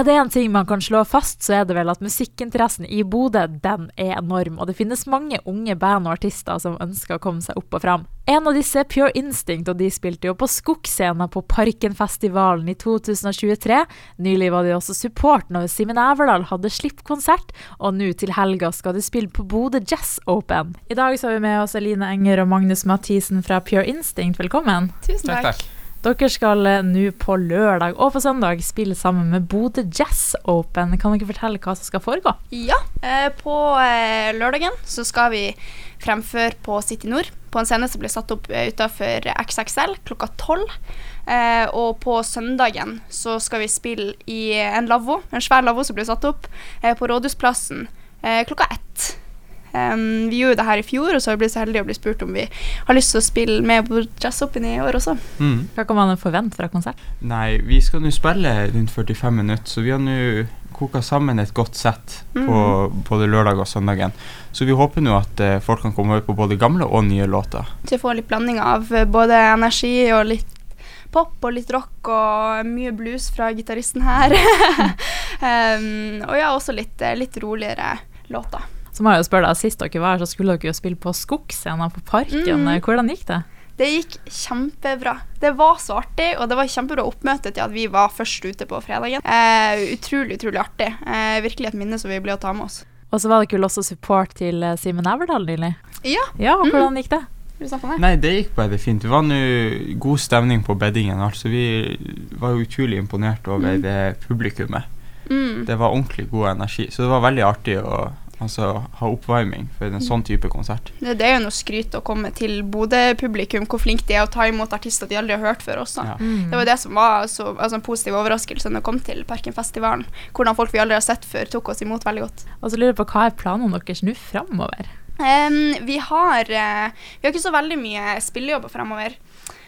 Er det en ting man kan slå fast, så er det vel at musikkinteressen i Bodø den er enorm, og det finnes mange unge band og artister som ønsker å komme seg opp og fram. En av disse er Pure Instinct, og de spilte jo på Skoggscenen på Parkenfestivalen i 2023. Nylig var de også support når Simen Everdal hadde slippkonsert, og nå til helga skal de spille på Bodø Jazz Open. I dag så har vi med oss Eline Enger og Magnus Mathisen fra Pure Instinct. Velkommen. Tusen takk. takk. Dere skal eh, nå på lørdag og på søndag spille sammen med Bodø Jazz Open. Kan dere fortelle hva som skal foregå? Ja, eh, på eh, lørdagen så skal vi fremføre på City Nord. På en scene som blir satt opp utafor XXL klokka tolv. og på søndagen så skal vi spille i en lavvo, en svær lavvo som blir satt opp på Rådhusplassen klokka ett. Um, vi gjorde det her i fjor, og så har vi blitt så heldige å bli spurt om vi har lyst til å spille med på Jazzopen i år også. Mm. Hva kan man forvente fra konsert? Nei, Vi skal nå spille rundt 45 minutter, så vi har nå koka sammen et godt sett på mm. både lørdag og søndagen. Så vi håper nå at uh, folk kan komme over på både gamle og nye låter. Så å får litt blanding av uh, både energi og litt pop og litt rock og mye blues fra gitaristen her. um, og ja, også litt, uh, litt roligere låter. Så må jeg jo spørre deg, Sist dere var her, så skulle dere jo spille på Skogsscenen på Parken. Mm. Hvordan gikk det? Det gikk kjempebra. Det var så artig, og det var kjempebra oppmøte til at vi var først ute på fredagen. Eh, utrolig, utrolig artig. Eh, virkelig et minne som vi ble å ta med oss. Og så var det vel også support til eh, Simen Everdal nylig? Ja. ja og hvordan mm. gikk det? Nei, det gikk bare fint. Det var nå god stemning på beddingen. Altså, vi var utrolig imponert over mm. det publikummet. Mm. Det var ordentlig god energi, så det var veldig artig å Altså ha oppvarming for en sånn type konsert. Det, det er jo noe skryt å komme til Bodø-publikum, hvor flinke de er å ta imot artister de aldri har hørt før også. Ja. Mm. Det var det som var så, altså, en positiv overraskelse når vi kom til Parkenfestivalen. Hvordan folk vi aldri har sett før, tok oss imot veldig godt. Og så lurer jeg på Hva er planene deres nå framover? Um, vi, har, uh, vi har ikke så veldig mye spillejobber framover.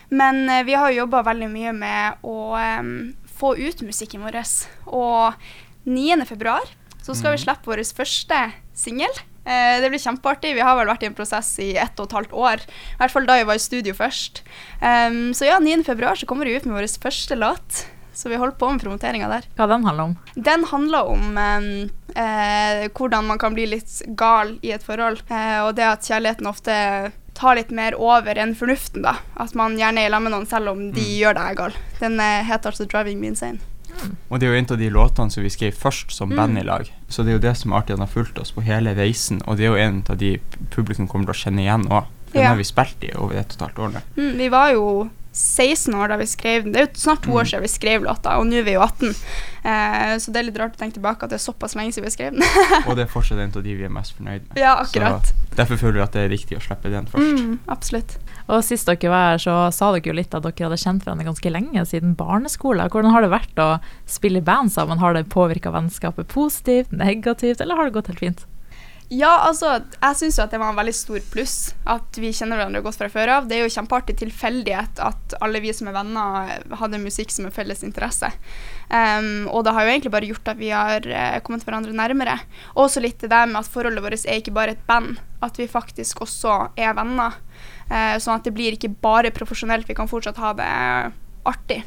Men uh, vi har jobba veldig mye med å um, få ut musikken vår. Og 9. februar så skal vi mm. slippe vår første singel. Eh, det blir kjempeartig. Vi har vel vært i en prosess i ett og et halvt år. I hvert fall da jeg var i studio først. Um, så ja, 9.2 så kommer vi ut med vår første låt. Så vi holder på med promoteringa der. Hva den handler om? Den handler om um, eh, hvordan man kan bli litt gal i et forhold. Eh, og det at kjærligheten ofte tar litt mer over enn fornuften, da. At man gjerne er sammen med noen selv om de mm. gjør deg gal. Den eh, heter altså 'Driving Me Insane'. Og det er jo en av de låtene som vi skrev først som mm. band i lag. Så det er jo det som er artig, han har fulgt oss på hele reisen. Og det er jo en av de publikum kommer til å kjenne igjen òg. Den ja. har vi spilt i over ett og et halvt år nå. Mm, vi var jo 16 år da vi skrev den. Det er jo snart to mm. år siden vi skrev låta, og nå er vi jo 18. Eh, så det er litt rart å tenke tilbake at det er såpass lenge siden vi skrev den. og det er fortsatt en av de vi er mest fornøyd med. Ja, akkurat. Så derfor føler vi at det er riktig å slippe den først. Mm, absolutt. Og Sist dere var her, så sa dere jo litt at dere hadde kjent hverandre ganske lenge, siden barneskolen. Hvordan har det vært å spille i band sammen? Har det påvirka vennskapet positivt, negativt, eller har det gått helt fint? Ja, altså, jeg syns jo at det var en veldig stor pluss at vi kjenner hverandre godt fra før av. Det er jo kjempeartig tilfeldighet at alle vi som er venner, hadde musikk som en felles interesse. Um, og det har jo egentlig bare gjort at vi har uh, kommet hverandre nærmere. Også litt det der med at forholdet vårt er ikke bare et band, at vi faktisk også er venner. Uh, sånn at det blir ikke bare profesjonelt, vi kan fortsatt ha det artig.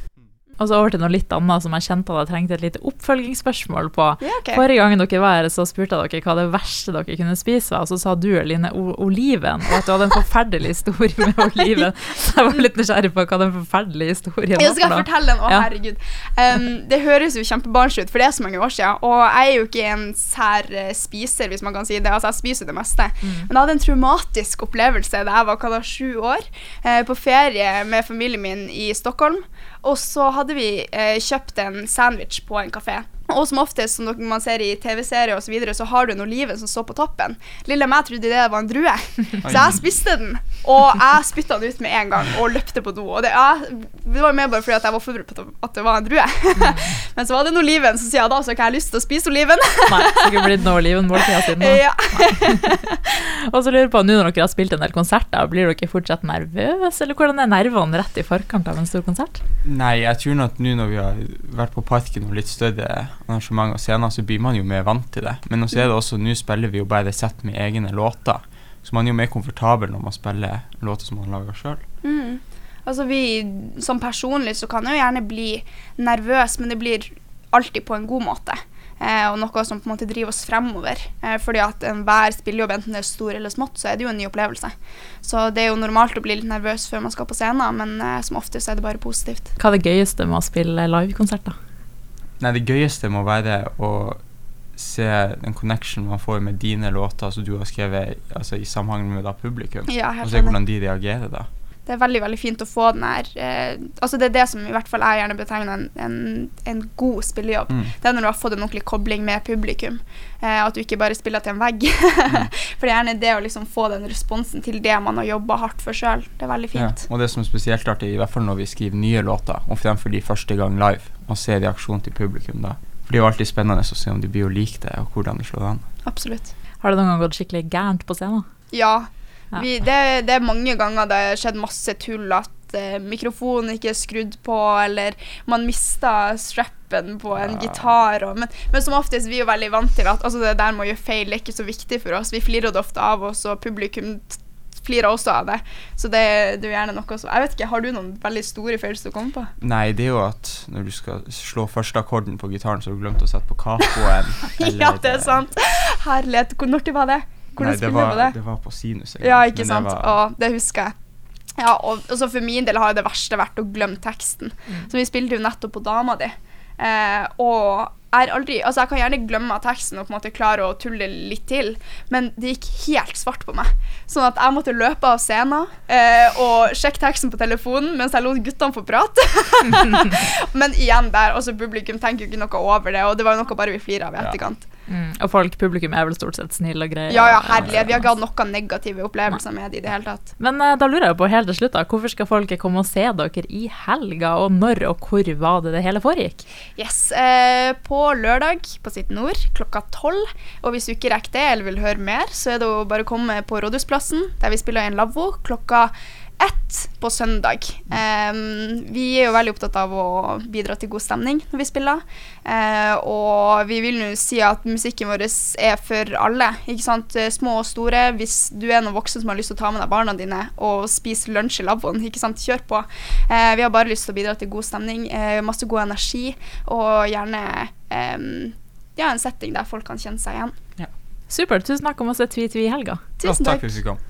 Og så over til noe litt annet som jeg kjente at jeg trengte et lite oppfølgingsspørsmål på. Yeah, okay. Forrige gang dere var her, så spurte jeg dere hva det verste dere kunne spise var, og så sa du, Line, oliven, og at du hadde en forferdelig historie med oliven. Så jeg var litt nysgjerrig på hva den forferdelige historien var. Jeg skal fortelle den, å ja. herregud. Um, det høres jo kjempebarnslig ut, for det er så mange år siden, og jeg er jo ikke en sær eh, spiser, hvis man kan si det. Altså, jeg spiser det meste. Mm. Men jeg hadde en traumatisk opplevelse da jeg var hva da, sju år, uh, på ferie med familien min i Stockholm. Og så hadde vi eh, kjøpt en sandwich på en kafé. Og som oftest, som man ser i TV-serier osv., så, videre, så har du en oliven som står på toppen. Lille meg trodde det var en drue, så jeg spiste den. Og jeg spytta den ut med en gang og løpte på do. Og det, jeg, det var mer bare fordi jeg var forberedt på at det var en drue. Men så var det en oliven, som sier da så ikke jeg har lyst til å spise oliven. Nei, det har ikke blitt noe olivenmåltid siden nå. Ja. og så lurer jeg på, nå når dere har spilt en del konserter, blir dere fortsatt nervøse, eller hvordan er nervene rett i forkant av en stor konsert? Nei, jeg tror at nå når vi har vært på Parken og litt større arrangement og scener, så blir man jo mer vant til det. Men også er det også, nå spiller vi jo bare sett med egne låter. Så man er jo mer komfortabel når man spiller låter som man lager sjøl. Mm. Altså vi, som personlig så kan jeg jo gjerne bli nervøs, men det blir alltid på en god måte. Eh, og noe som på en måte driver oss fremover. Eh, fordi at enhver spillejobb, enten det er stor eller smått, så er det jo en ny opplevelse. Så det er jo normalt å bli litt nervøs før man skal på scenen, men eh, som oftest er det bare positivt. Hva er det gøyeste med å spille livekonserter? Nei, det gøyeste må være å se den connection man får med dine låter som du har skrevet altså, i samhandling med da, publikum. Ja, Og se hvordan de reagerer da. Det er veldig veldig fint å få den her eh, Altså Det er det som i hvert fall jeg gjerne betegner en, en, en god spillejobb. Mm. Det er når du har fått en ordentlig kobling med publikum. Eh, at du ikke bare spiller til en vegg. for det er gjerne det å liksom få den responsen til det man har jobba hardt for sjøl. Det er veldig Ja. fint. Og det som er spesielt artig, i hvert fall når vi skriver nye låter, og fremfor de første gang live, og se reaksjonen til publikum da. For det er jo alltid spennende å se om de blir å like det, og hvordan det slår an. Absolutt. Har det noen gang gått skikkelig gærent på scenen? Ja. Vi, det, det er mange ganger det har skjedd masse tull at eh, mikrofonen ikke er skrudd på, eller man mista strappen på en Ja. gitar. Og, men, men som oftest vi er vi veldig vant til at altså, det der med å gjøre feil det er ikke så viktig for oss. Vi flirer det ofte av oss, og publikum flirer også av det. Så det, det er jo gjerne noe som Jeg vet ikke, Har du noen veldig store som du kommer på? Nei, det er jo at når du skal slå første akkorden på gitaren, så har du glemt å sette på capoen. ja, det er sant. Herlighet. Når var det? Hvordan Nei, det spiller du var, på det? det var på sinus. Egentlig. Ja, ikke men sant. Det var, Å, det husker jeg. Ja, og og så For min del har det verste vært å glemme teksten. Så vi spilte jo nettopp på Dama di. Eh, og er aldri, altså jeg kan gjerne glemme teksten og på en måte klare å tulle litt til, men det gikk helt svart på meg. Sånn at jeg måtte løpe av scenen eh, og sjekke teksten på telefonen mens jeg lot guttene få prate. men igjen der, altså publikum tenker jo ikke noe over det, og det var jo noe bare vi flirer av i Ja. etterkant. Mm. Og folk, publikum er vel stort sett snille og greie? Ja, ja, herlighet. Vi har ikke hatt noen negative opplevelser med det i det hele tatt. Men uh, da lurer jeg på helt til slutt, da, hvorfor skal folket komme og se dere i helga, og når og hvor var det det hele foregikk? Yes, uh, På lørdag på Sitt Nord klokka tolv. Og hvis du ikke rekker det eller vil høre mer, så er det å bare komme på Rådhusplassen, der vi spiller i en lavvo, klokka ett på søndag. Um, vi er jo veldig opptatt av å bidra til god stemning når vi spiller. Uh, og vi vil nå si at musikken vår er for alle. ikke sant? Eh, Små og store. Hvis du er noen voksen som har lyst til å ta med deg barna dine og spise lunsj i lavvoen, ikke sant? kjør på. Uh, vi har bare lyst til å bidra til god stemning, uh, masse god energi, og gjerne um, ja, en setting der folk kan kjenne seg igjen. Supert. Tusen takk og masse tvi-tvi i helga. Tusen takk takk. for at du kom.